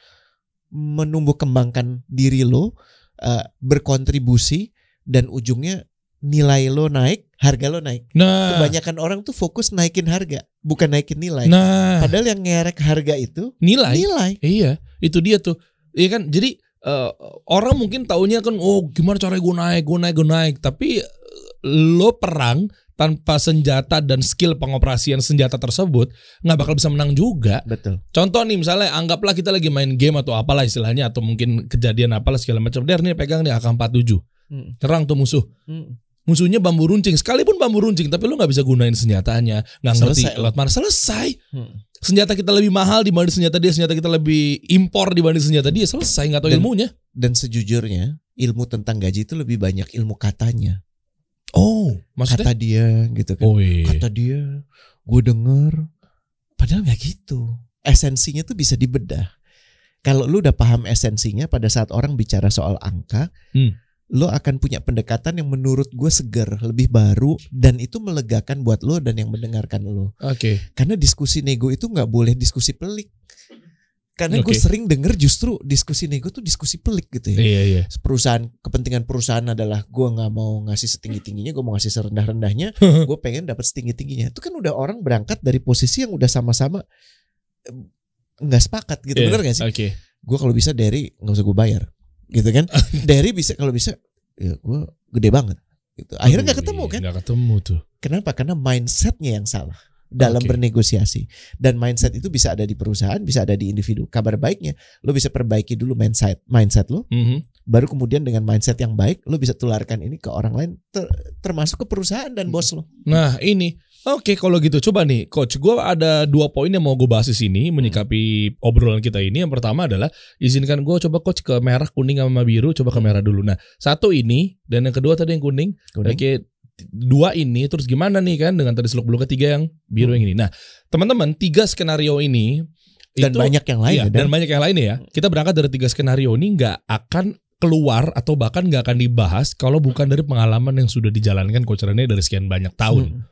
menumbuh kembangkan diri lo, eh, berkontribusi dan ujungnya nilai lo naik, harga lo naik. Nah. Kebanyakan orang tuh fokus naikin harga, bukan naikin nilai. Nah. Padahal yang ngerek harga itu Nilai. nilai. Iya, itu dia tuh. Iya kan? Jadi eh, orang mungkin taunya kan oh gimana cara gue naik, gue naik, gue naik. Tapi eh, lo perang tanpa senjata dan skill pengoperasian senjata tersebut nggak bakal bisa menang juga. Betul. Contoh nih misalnya anggaplah kita lagi main game atau apalah istilahnya atau mungkin kejadian apalah segala macam. Der nih pegang nih AK47. Hmm. Nyerang tuh musuh. Hmm. Musuhnya bambu runcing, sekalipun bambu runcing, tapi lo nggak bisa gunain senjatanya, nggak ngerti Selesai. lewat mana selesai Hmm. senjata kita lebih mahal dibanding senjata dia, senjata kita lebih impor dibanding senjata dia, selesai nggak tahu Dan- ilmunya. Dan sejujurnya ilmu tentang gaji itu lebih banyak ilmu katanya. Oh, maksudnya? Kata dia gitu kan. Oh iya. Kata dia, gue denger. Padahal nggak gitu. Esensinya tuh bisa dibedah. Kalau lu udah paham esensinya pada saat orang bicara soal angka, Hmm. lo akan punya pendekatan yang menurut gue segar, lebih baru, dan itu melegakan buat lo dan yang mendengarkan lo. Oke. Karena diskusi nego itu nggak boleh diskusi pelik. Karena gue Oke. sering denger justru diskusi nego tuh diskusi pelik gitu ya. Iya iya. perusahaan kepentingan perusahaan adalah gue nggak mau ngasih setinggi tingginya gue mau ngasih serendah rendahnya gue pengen dapat setinggi tingginya itu kan udah orang berangkat dari posisi yang udah sama-sama nggak sepakat gitu Iya, bener gak sih Oke. gue kalau bisa dari nggak usah gue bayar gitu kan dari bisa kalau bisa ya gue gede banget gitu akhirnya nggak ketemu iya, kan Nggak ketemu tuh. kenapa karena mindsetnya yang salah dalam Oke. bernegosiasi dan mindset itu bisa ada di perusahaan bisa ada di individu kabar baiknya lo bisa perbaiki dulu mindset mindset lo Mhm. baru kemudian dengan mindset yang baik lo bisa tularkan ini ke orang lain ter- termasuk ke perusahaan dan bos lo Nah ini. Oke kalau gitu coba nih coach gue ada dua poin yang mau gue bahas di sini menyikapi obrolan kita ini yang pertama adalah izinkan gue coba coach ke merah kuning sama biru coba ke merah dulu nah satu ini dan yang kedua tadi yang kuning Kuning. Oke, dua ini terus gimana nih kan dengan tadi seluk beluk ketiga yang biru yang ini. Nah, teman-teman tiga skenario ini dan itu, banyak yang lain iya, ya, dan dan banyak yang lainnya ya. Kita berangkat dari tiga skenario ini nggak akan keluar atau bahkan nggak akan dibahas kalau bukan dari pengalaman yang sudah dijalankan Coach Rene dari sekian banyak tahun. Hmm.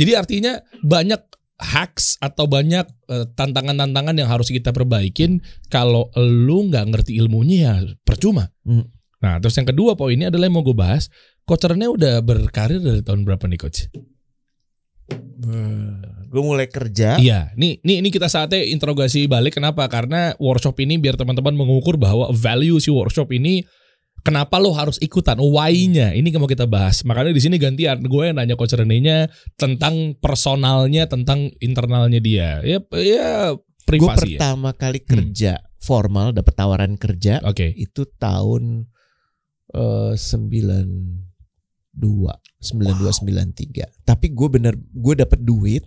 Jadi artinya banyak hacks atau banyak eh, tantangan-tantangan yang harus kita perbaikin kalau lu nggak ngerti ilmunya ya percuma. Hmm. Nah, terus yang kedua poinnya adalah yang mau gue bahas, Coach Rene udah berkarir dari tahun berapa nih coach? gue mulai kerja Iya, nih, nih ini kita saatnya interogasi balik. Kenapa? Karena workshop ini biar teman-teman mengukur bahwa value si workshop ini kenapa lo harus ikutan, why-nya. Ini yang mau kita bahas. Makanya di sini gantian gue yang nanya coach Rene-nya tentang personalnya, tentang internalnya dia. Ya, ya gue privasi ya. pertama kali kerja formal dapat tawaran kerja Oke. itu tahun sembilan dua sembilan dua sembilan tiga tapi gue bener gue dapat duit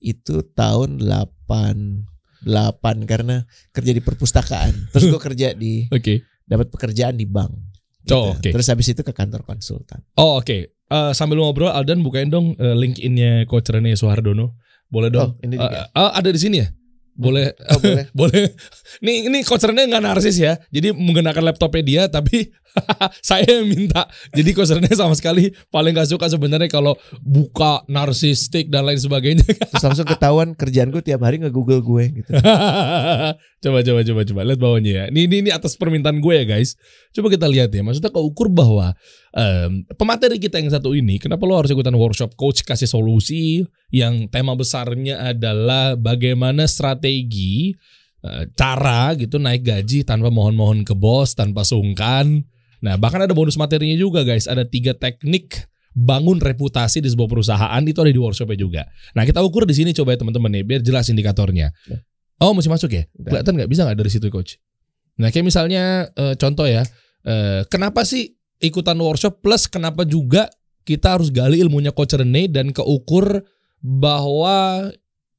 itu tahun delapan delapan karena kerja di perpustakaan terus gue kerja di Oke. dapat pekerjaan di bank gitu. Oh, oke. terus habis itu ke kantor konsultan Oh, oke. Eh, sambil ngobrol Aldan bukain dong eh, LinkedIn-nya Coach Rene Soehardono. Boleh dong. Oh, ini juga. Eh, eh, ada di sini ya? Boleh. Oh, boleh. boleh. Nih ini coachernya nggak narsis ya. Jadi menggunakan laptopnya dia tapi saya yang minta. Jadi coachernya sama sekali paling gak suka sebenarnya kalau buka narsistik dan lain sebagainya. Terus langsung ketahuan kerjaan gue tiap hari nge-google gue gitu. coba coba coba coba lihat bawahnya ya. Ini, ini ini atas permintaan gue ya guys. Coba kita lihat ya. Maksudnya keukur bahwa em, pemateri kita yang satu ini, kenapa lo harus ikutan workshop coach kasih solusi yang tema besarnya adalah bagaimana strategi eh, cara gitu naik gaji tanpa mohon-mohon ke bos, tanpa sungkan. Nah bahkan ada bonus materinya juga guys. Ada tiga teknik bangun reputasi di sebuah perusahaan itu ada di workshopnya juga. Nah kita ukur di sini coba ya teman-teman nih biar jelas indikatornya. Ya. Oh mesti masuk ya? Kelihatan nggak bisa nggak dari situ coach? Nah kayak misalnya eh, contoh ya, eh, kenapa sih ikutan workshop plus kenapa juga kita harus gali ilmunya coach Rene dan keukur bahwa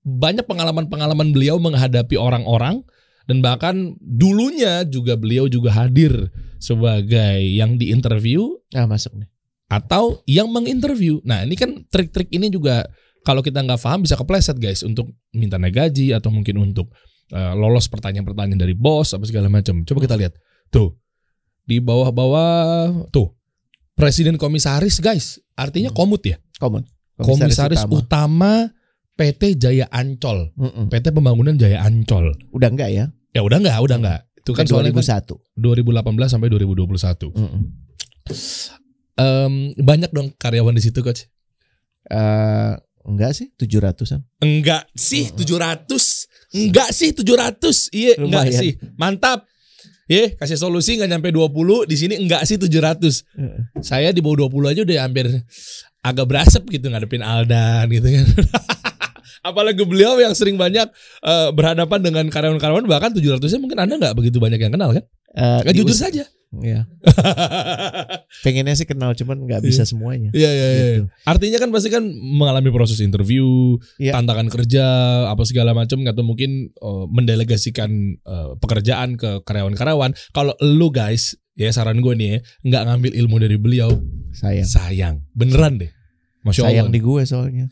banyak pengalaman-pengalaman beliau menghadapi orang-orang dan bahkan dulunya juga beliau juga hadir sebagai yang diinterview Nah masuk nih. atau yang menginterview. Nah ini kan trik-trik ini juga kalau kita nggak paham bisa kepleset guys untuk minta naik gaji atau mungkin untuk eh, lolos pertanyaan-pertanyaan dari bos apa segala macam. Coba kita lihat tuh di bawah-bawah tuh presiden komisaris guys artinya Hmm. komut ya Common. komisaris, utama. utama. PT Jaya Ancol Mm-mm. PT Pembangunan Jaya Ancol Udah enggak ya? ya udah nggak udah nggak itu kan soalnya kan 2001. 2018 sampai 2021 Mm-mm. Em, banyak dong karyawan di situ coach Eh, enggak sih 700-an. Enggak sih 700 Enggak sih 700 Iya enggak sih Mantap Ye, kasih solusi nggak nyampe 20 di sini enggak sih 700 Heeh. Saya di bawah 20 aja udah hampir agak berasap gitu ngadepin Aldan gitu kan Apalagi beliau yang sering banyak eh, berhadapan dengan karyawan-karyawan bahkan 700-nya mungkin Anda nggak begitu banyak yang kenal kan? Eh, Nggak di jujur saja. Ya. Pengennya sih kenal cuman nggak bisa semuanya. Iya iya iya. Gitu. Artinya kan pasti kan mengalami proses interview, Iya. tantangan kerja, apa segala macam atau mungkin eh, mendelegasikan eh, pekerjaan ke karyawan-karyawan. Kalau lu guys, ya saran gue nih ya, nggak ngambil ilmu dari beliau, Sayang. sayang. Beneran deh. Masya Sayang Allah. di gue soalnya.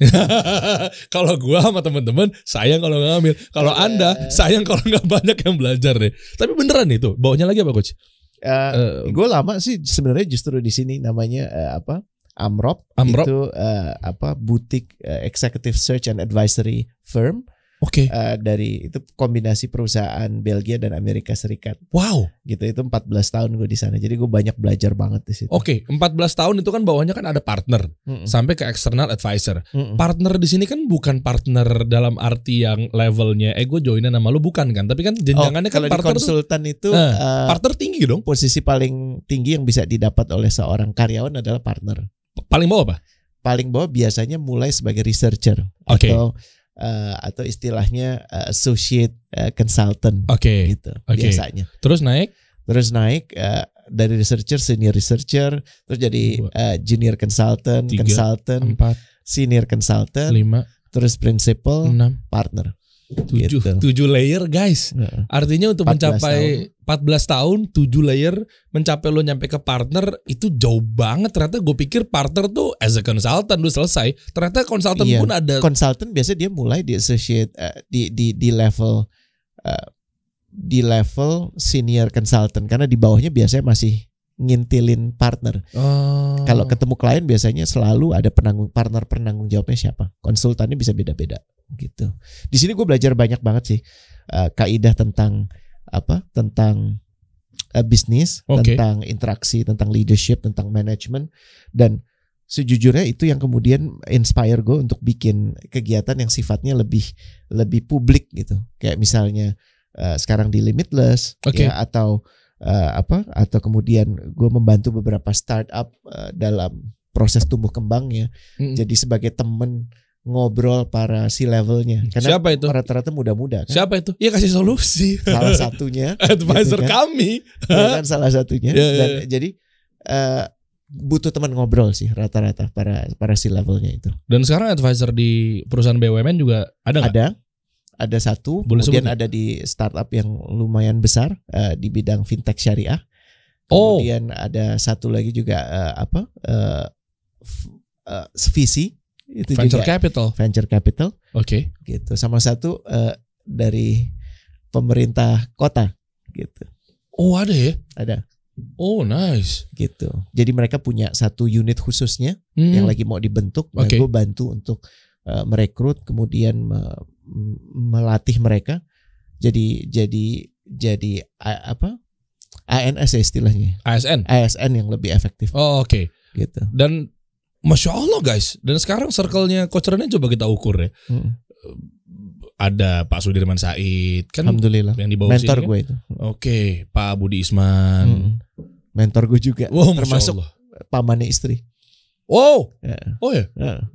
kalau gua sama teman-teman sayang kalau nggak ngambil. Kalau Eh. anda sayang kalau nggak banyak yang belajar deh. Tapi beneran itu. Bawahnya lagi apa coach? Eh, Eh, gue lama sih sebenarnya justru di sini namanya eh, apa? Amrop, Amrop. itu eh, apa boutique eh, executive search and advisory firm Oke. eh, dari itu kombinasi perusahaan Belgia dan Amerika Serikat Wow. gitu itu 14 tahun gue di sana jadi gue banyak belajar banget di situ. Oke. 14 tahun itu kan bawahnya kan ada partner Mm-mm. sampai ke external advisor. Mm-mm. Partner di sini kan bukan partner dalam arti yang levelnya eh gue joinan sama lu bukan kan tapi kan Oh, jenjangannya kan kalau di partner tuh konsultan itu eh, partner tinggi dong posisi paling tinggi yang bisa didapat oleh seorang karyawan adalah partner. paling bawah apa Paling bawah biasanya mulai sebagai researcher Oke. atau eh, atau istilahnya eh, associate eh, consultant oke gitu Oke. biasanya. terus naik Terus naik eh, dari researcher senior researcher, terus jadi eh, junior consultant, Tiga. consultant, empat senior consultant, lima terus principal, enam partner. Tujuh Gitu. tujuh layer guys Heeh. artinya untuk 14 mencapai 14 tahun 7 layer mencapai lo nyampe ke partner itu jauh banget ternyata gue pikir partner tuh as a consultant udah selesai ternyata konsultan Iya. pun ada Consultant biasanya dia mulai di associate eh, di di di level eh, di level senior consultant karena di bawahnya biasanya masih ngintilin partner. Oh. Kalau ketemu klien biasanya selalu ada penanggung partner penanggung jawabnya siapa. Konsultannya bisa beda-beda gitu. Di sini gue belajar banyak banget sih eh, kaidah tentang apa? Tentang eh, bisnis, Oke. tentang interaksi, tentang leadership, tentang manajemen dan sejujurnya itu yang kemudian inspire gue untuk bikin kegiatan yang sifatnya lebih lebih publik gitu. Kayak misalnya eh, sekarang di Limitless Oke. ya atau eh, apa atau kemudian gue membantu beberapa startup eh, dalam proses tumbuh kembangnya. Mm. Jadi sebagai temen ngobrol para C levelnya karena siapa itu rata-rata muda-muda kan. siapa itu ya kasih solusi Salah satunya advisor gitu kan. kami ya kan salah satunya Ya, ya, dan ya. jadi eh, butuh teman ngobrol sih rata-rata para para C levelnya itu. dan sekarang advisor di perusahaan BUMN juga ada nggak Ada ada satu, Boleh kemudian sebut ada di startup yang lumayan besar eh, di bidang fintech syariah. Oh. Kemudian ada satu lagi juga eh, apa? f- eh, visi itu Venture juga capital. venture capital Oke. gitu. Sama satu eh, dari pemerintah kota gitu. Oh, ada ya? Ada Oh, nice. gitu. Jadi mereka punya satu unit khususnya Hmm. yang lagi mau dibentuk. Nah, Oke. gue bantu untuk eh, merekrut, kemudian me- melatih mereka. Jadi jadi jadi a- apa? ANS ya istilahnya, ASN. ASN yang lebih efektif Oh, oke. gitu. Dan Masya Allah guys. Dan sekarang circle-nya Coach Rene coba kita ukur ya. Mm. Ada Pak Sudirman Said. Kan Alhamdulillah. yang di bawah Mentor sini kan? gue itu. Oke. Pak Budi Isman. Mm. Mentor gue juga, Wow, termasuk pamannya istri. Wow. Ya. Oh ya. Ya.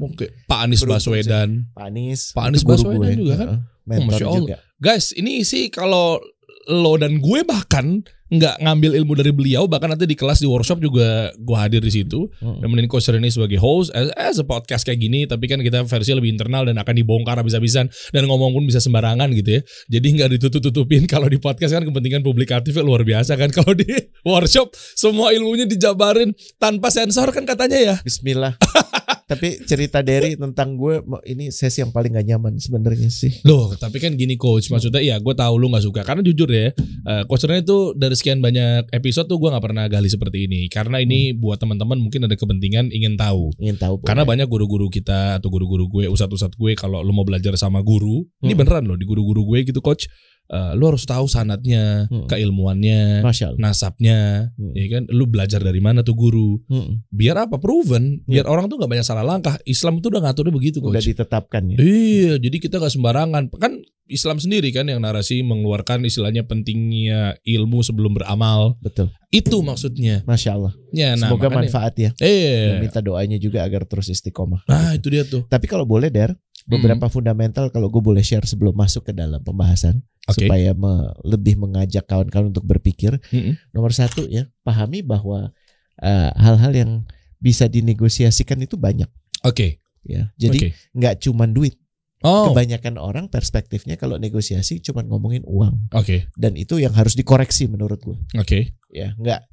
Oke. Pak Anies Beruntung Baswedan. Pak Anies, Pak Anies Baswedan gue. juga kan? Heeh. Mentor Masya Allah. juga. Guys, ini sih kalau lo dan gue bahkan nggak ngambil ilmu dari beliau, bahkan nanti di kelas di workshop juga gue hadir di situ. Mm. nemenin Coach Rene sebagai host as, as a podcast kayak gini tapi kan kita versi lebih internal dan akan dibongkar habis-habisan dan ngomong pun bisa sembarangan gitu ya jadi nggak ditutup-tutupin kalau di podcast kan kepentingan publikatifnya luar biasa kan kalau di workshop semua ilmunya dijabarin tanpa sensor kan katanya ya Bismillah. Tapi cerita Derry tentang gue ini sesi yang paling gak nyaman sebenarnya sih. Loh, tapi kan gini coach, maksudnya ya gue tahu lu nggak suka karena jujur ya, eh, coach Rene itu dari sekian banyak episode tuh gue nggak pernah gali seperti ini karena ini buat teman-teman mungkin ada kepentingan ingin tahu. Ingin tahu Karena boleh. banyak guru-guru kita atau guru-guru gue, ustadz-ustadz gue kalau lu mau belajar sama guru, ini Hmm. beneran loh di guru-guru gue gitu coach. Eh, lu harus tahu sanatnya, Hmm. keilmuannya, nasabnya, Hmm. ya kan? Lu belajar dari mana tuh guru? Mm. Biar apa? Proven. Biar orang tuh nggak banyak salah langkah. Islam itu udah ngaturnya begitu Udah coach. ditetapkan ya. Iya, jadi kita nggak sembarangan. Kan Islam sendiri kan yang narasi mengeluarkan istilahnya pentingnya ilmu sebelum beramal. Betul. Itu maksudnya. Masya Allah. Ya, nah, Semoga makanya- manfaat ya. Eh, Dan minta doanya juga agar terus istiqomah. nah itu dia tuh. Tapi kalau boleh Der, beberapa fundamental kalau gue boleh share sebelum masuk ke dalam pembahasan Oke. supaya me- lebih mengajak kawan-kawan untuk berpikir. Mm-mm. Nomor satu ya, pahami bahwa eh, hal-hal yang bisa dinegosiasikan itu banyak Oke. ya. Jadi nggak cuman duit. Oh, Kebanyakan orang perspektifnya kalau negosiasi cuman ngomongin uang oke. dan itu yang harus dikoreksi menurut gue. Oke. Ya, nggak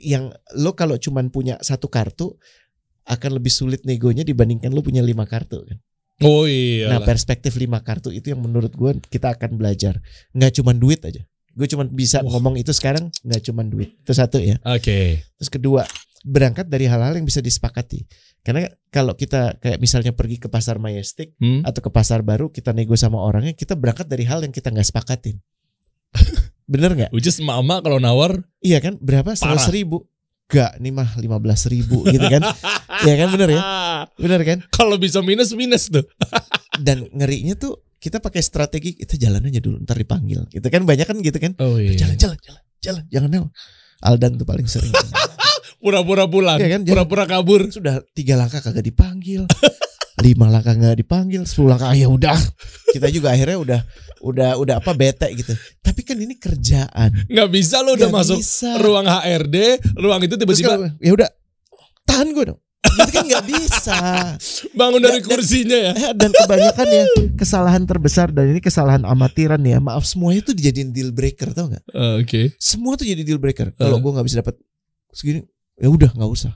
yang lo kalau cuman punya satu kartu akan lebih sulit negonya dibandingkan lo punya lima kartu kan. Oh iya. Nah perspektif lima kartu itu yang menurut gue kita akan belajar. Nggak cuman duit aja. Gue cuman bisa Wah. ngomong itu sekarang nggak cuman duit. Itu satu ya. Oke. Terus kedua berangkat dari hal-hal yang bisa disepakati. Karena kalau kita kayak misalnya pergi ke pasar Majestic Hmm. atau ke pasar baru kita nego sama orangnya kita berangkat dari hal yang kita nggak sepakatin. Bener nggak? Is mama kalau nawar. Iya kan? Berapa? Seratus ribu? Gak, ini mah lima belas ribu gitu kan? Iya kan bener ya? Bener kan? Kalau bisa minus minus tuh. Dan ngerinya tuh kita pakai strategi kita jalan aja dulu ntar dipanggil. Gitu kan banyak kan gitu kan? Oh iya. Jalan jalan jalan jalan jangan nel. Aldan tuh paling sering. Pura-pura pulang. Iya kan, Pura-pura kabur. Sudah tiga langkah kagak dipanggil. lima langkah nggak dipanggil, sepuluh langkah ah, ya udah. Kita juga akhirnya udah udah udah apa bete gitu. Tapi kan ini kerjaan. Nggak bisa lo udah Nggak masuk bisa. ruang HRD, ruang itu tiba-tiba ya udah tahan gue dong. Itu kan nggak bisa. bangun dari dan- kursinya ya. Eh, Dan kebanyakan ya kesalahan terbesar dan ini kesalahan amatiran ya. Maaf semuanya tuh dijadiin deal breaker tau nggak? Eh, Oke. Semua tuh jadi deal breaker. Kalau Eh. gue nggak bisa dapat segini, ya udah nggak usah.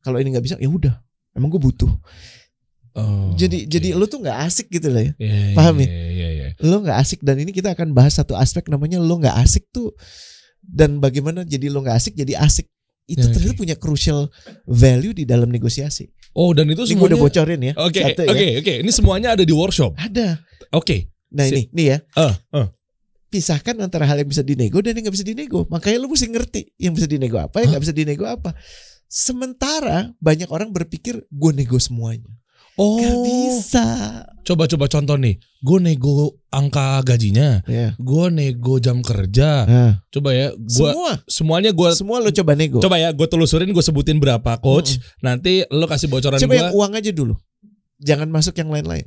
Kalau ini nggak bisa, ya udah. Emang gue butuh. Oh, jadi oke. jadi lu tuh nggak asik gitu lah ya. Iya, paham ya? Iya, iya, iya. Lo nggak asik dan ini kita akan bahas satu aspek namanya lo nggak asik tuh dan bagaimana jadi lo nggak asik jadi asik. Itu Ya, ternyata oke. punya crucial value di dalam negosiasi. Oh, dan itu Ini gue udah bocorin ya. Oke, Satu oke, ya. oke. Ini semuanya ada di workshop. Ada. Oke. Nah Sip. ini, nih ya. Eh, eh. Pisahkan antara hal yang bisa dinego dan yang nggak bisa dinego. Makanya lu mesti ngerti yang bisa dinego apa, yang nggak bisa dinego apa. Sementara banyak orang berpikir gue nego semuanya. Oh, Gak bisa. coba-coba contoh nih. Gue nego angka gajinya. Ya. Gue nego jam kerja. Nah, Coba ya, gua semua, semuanya gue semua lo coba nego. coba ya, gue telusurin, gue sebutin berapa coach. Nanti lo kasih bocoran Coba gue. yang uang aja dulu. Jangan masuk yang lain-lain.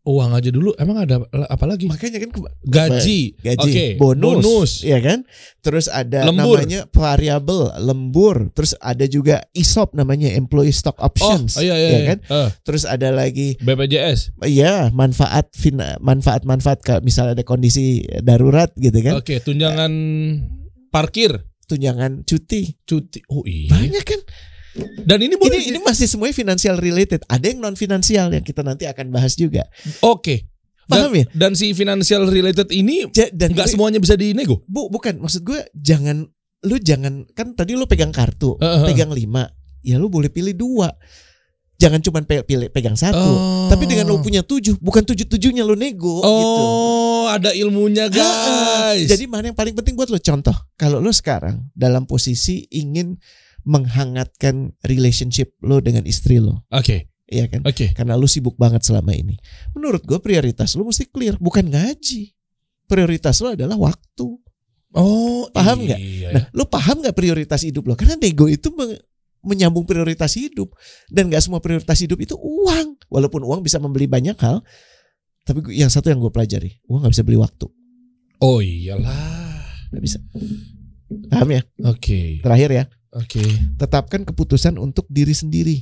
Uang aja dulu. Emang ada apa lagi? Makanya kan Gaji. gaji, Oke. bonus, Bonus. ya kan? Terus ada Lembur. namanya variabel, lembur. Terus ada juga ESOP namanya employee stock Oh, options, oh iya iya. ya iya. kan? Eh, Terus ada lagi BPJS. Iya, manfaat fin- manfaat-manfaat kalau misalnya ada kondisi darurat gitu kan. Oke, tunjangan parkir, Tunjangan cuti. cuti. Oh iya. Banyak kan? Dan ini boleh Ini ini masih semuanya financial related. Ada yang non finansial yang kita nanti akan bahas juga. Oke. Paham dan, ya? Dan si financial related ini Ja- Dan nggak semuanya bisa dinego. Bu, bukan maksud gue jangan lu jangan kan tadi lu pegang kartu, Heeh. pegang lima, ya lu boleh pilih dua. Jangan cuma pe- pilih pegang satu. Oh. Tapi dengan lu punya tujuh, bukan tujuh tujuhnya lu nego gitu. Oh, ada ilmunya guys. Jadi mana yang paling penting buat lo? Contoh, kalau lo sekarang dalam posisi ingin menghangatkan relationship lo dengan istri lo, oke, iya kan? oke. Karena lo sibuk banget selama ini. Menurut gue prioritas lo mesti clear, bukan gaji. Prioritas lo adalah waktu. Oh, Paham nggak? Iya, Nah, lo paham nggak prioritas hidup lo? Karena nego itu me- menyambung prioritas hidup dan nggak semua prioritas hidup itu uang. Walaupun uang bisa membeli banyak hal, tapi yang satu yang gue pelajari, uang nggak bisa beli waktu, Oh iyalah. nggak bisa. Paham ya? Oke, Terakhir ya. Oke. tetapkan keputusan untuk diri sendiri.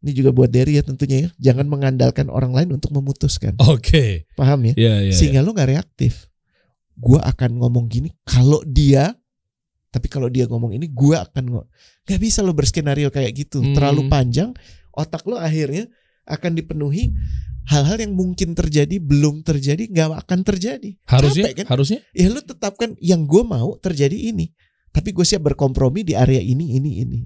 Ini juga buat Derry ya tentunya ya. Jangan mengandalkan orang lain untuk memutuskan. Oke. Paham ya? Iya, iya. Sehingga lu nggak reaktif. Gua akan ngomong gini kalau dia tapi kalau dia ngomong ini gua akan ngomong. Gak bisa lo berskenario kayak gitu. Hmm. Terlalu panjang, otak lo akhirnya akan dipenuhi hal-hal yang mungkin terjadi belum terjadi nggak akan terjadi. Harusnya, Capek kan? harusnya. Ya lu tetapkan yang gue mau terjadi ini. Tapi gue siap berkompromi di area ini, ini, ini.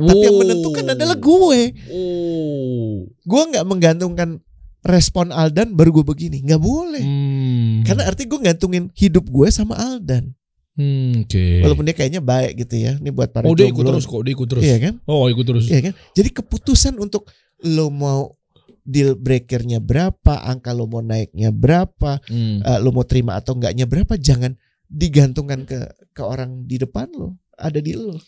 Tapi yang menentukan adalah gue. Oh. Gue nggak menggantungkan respon Aldan baru gue begini, nggak boleh. Hmm. Karena arti gue gantungin hidup gue sama Aldan. Hmm, oke. Walaupun dia kayaknya baik gitu ya. Ini buat para Oh dia ikut terus kok, dia ikut terus. Iya kan? Oh ikut terus. Iya kan? Jadi keputusan untuk lo mau deal breakernya berapa, angka lo mau naiknya berapa, Hmm. eh, lo mau terima atau enggaknya berapa, jangan digantungkan ke ke orang di depan lo. Ada di lo.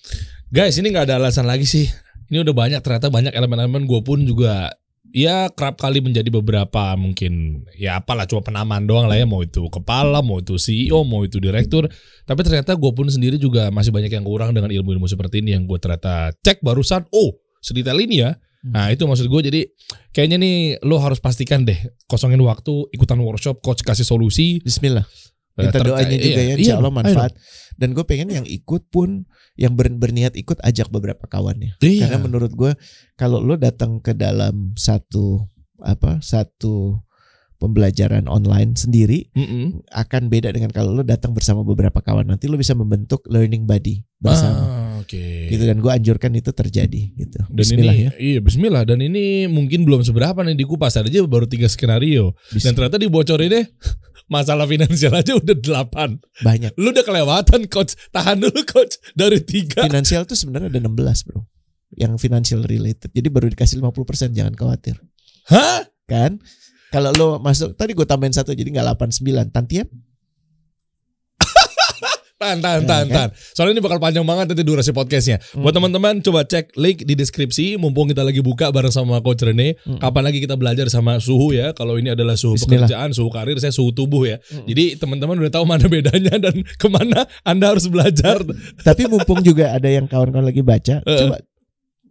Guys ini nggak ada alasan lagi sih. Ini udah banyak ternyata banyak elemen-elemen gue pun juga ya kerap kali menjadi beberapa mungkin ya apalah cuma penamaan doang lah ya mau itu kepala mau itu CEO mau itu direktur tapi ternyata gue pun sendiri juga masih banyak yang kurang dengan ilmu-ilmu seperti ini yang gue ternyata cek barusan oh sedetail ini ya nah itu maksud gue jadi kayaknya nih lo harus pastikan deh kosongin waktu ikutan workshop coach kasih solusi Bismillah. Eh, Minta terkait- doanya juga iya, ya, iya insya Allah manfaat. Dan gue pengen yang ikut pun, yang ber- berniat ikut ajak beberapa kawannya. Iya. Karena menurut gue kalau lo datang ke dalam satu apa satu pembelajaran online sendiri Mm-mm. akan beda dengan kalau lo datang bersama beberapa kawan. Nanti lo bisa membentuk learning buddy bersama. Ah, oke Gitu dan gue anjurkan itu terjadi gitu. Dan Bismillah ini, ya. Iya Bismillah Dan ini mungkin belum seberapa nih dikupas Ada aja baru tiga skenario Dan Bismillah. ternyata dibocorin deh Masalah finansial aja udah delapan Banyak. Lu udah kelewatan coach Tahan dulu coach Dari tiga Finansial tuh sebenarnya ada 16 bro. Yang financial related. Jadi baru dikasih 50% jangan khawatir. Hah? Kan? Kalau lo masuk tadi gue tambahin satu jadi nggak 89 Tantiap Tahan, tahan, tahan, tahan. Soalnya ini bakal panjang banget nanti durasi podcastnya. Buat Hmm. teman-teman coba cek link di deskripsi. Mumpung kita lagi buka bareng sama Coach Rene. Hmm. Kapan lagi kita belajar sama suhu ya. Kalau ini adalah suhu Bismillah. pekerjaan, suhu karir, saya suhu tubuh ya. Hmm. Jadi teman-teman udah tahu mana bedanya dan ke mana Anda harus belajar. Tapi mumpung juga ada yang kawan-kawan lagi baca, Eh. coba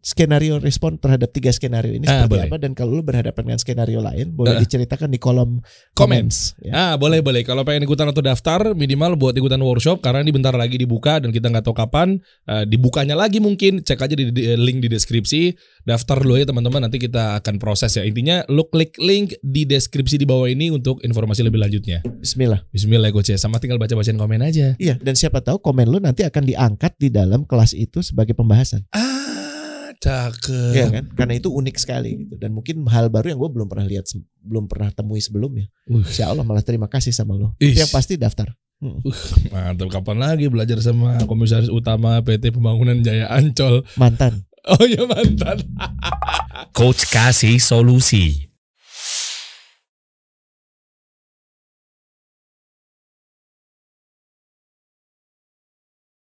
skenario respon terhadap tiga skenario ini Ah, seperti boleh. apa dan kalau lu berhadapan dengan skenario lain boleh Eh. diceritakan di kolom Komen. comments ya. Ah boleh boleh kalau pengen ikutan atau daftar minimal buat ikutan workshop karena ini bentar lagi dibuka dan kita nggak tahu kapan Eh, dibukanya lagi mungkin cek aja di, di- link di deskripsi daftar dulu ya teman-teman nanti kita akan proses ya intinya lu klik link di deskripsi di bawah ini untuk informasi lebih lanjutnya Bismillah. Bismillah coach ya sama tinggal baca bacain komen aja Iya, dan siapa tahu komen lu nanti akan diangkat di dalam kelas itu sebagai pembahasan. ah cakep Iya kan? Karena itu unik sekali gitu dan mungkin hal baru yang gue belum pernah lihat belum pernah temui sebelumnya. Uh, Insya Allah malah terima kasih sama lo. Ish. Yang pasti daftar. Hmm. mantap kapan lagi belajar sama komisaris utama PT Pembangunan Jaya Ancol Mantan. oh ya mantan Coach kasih solusi.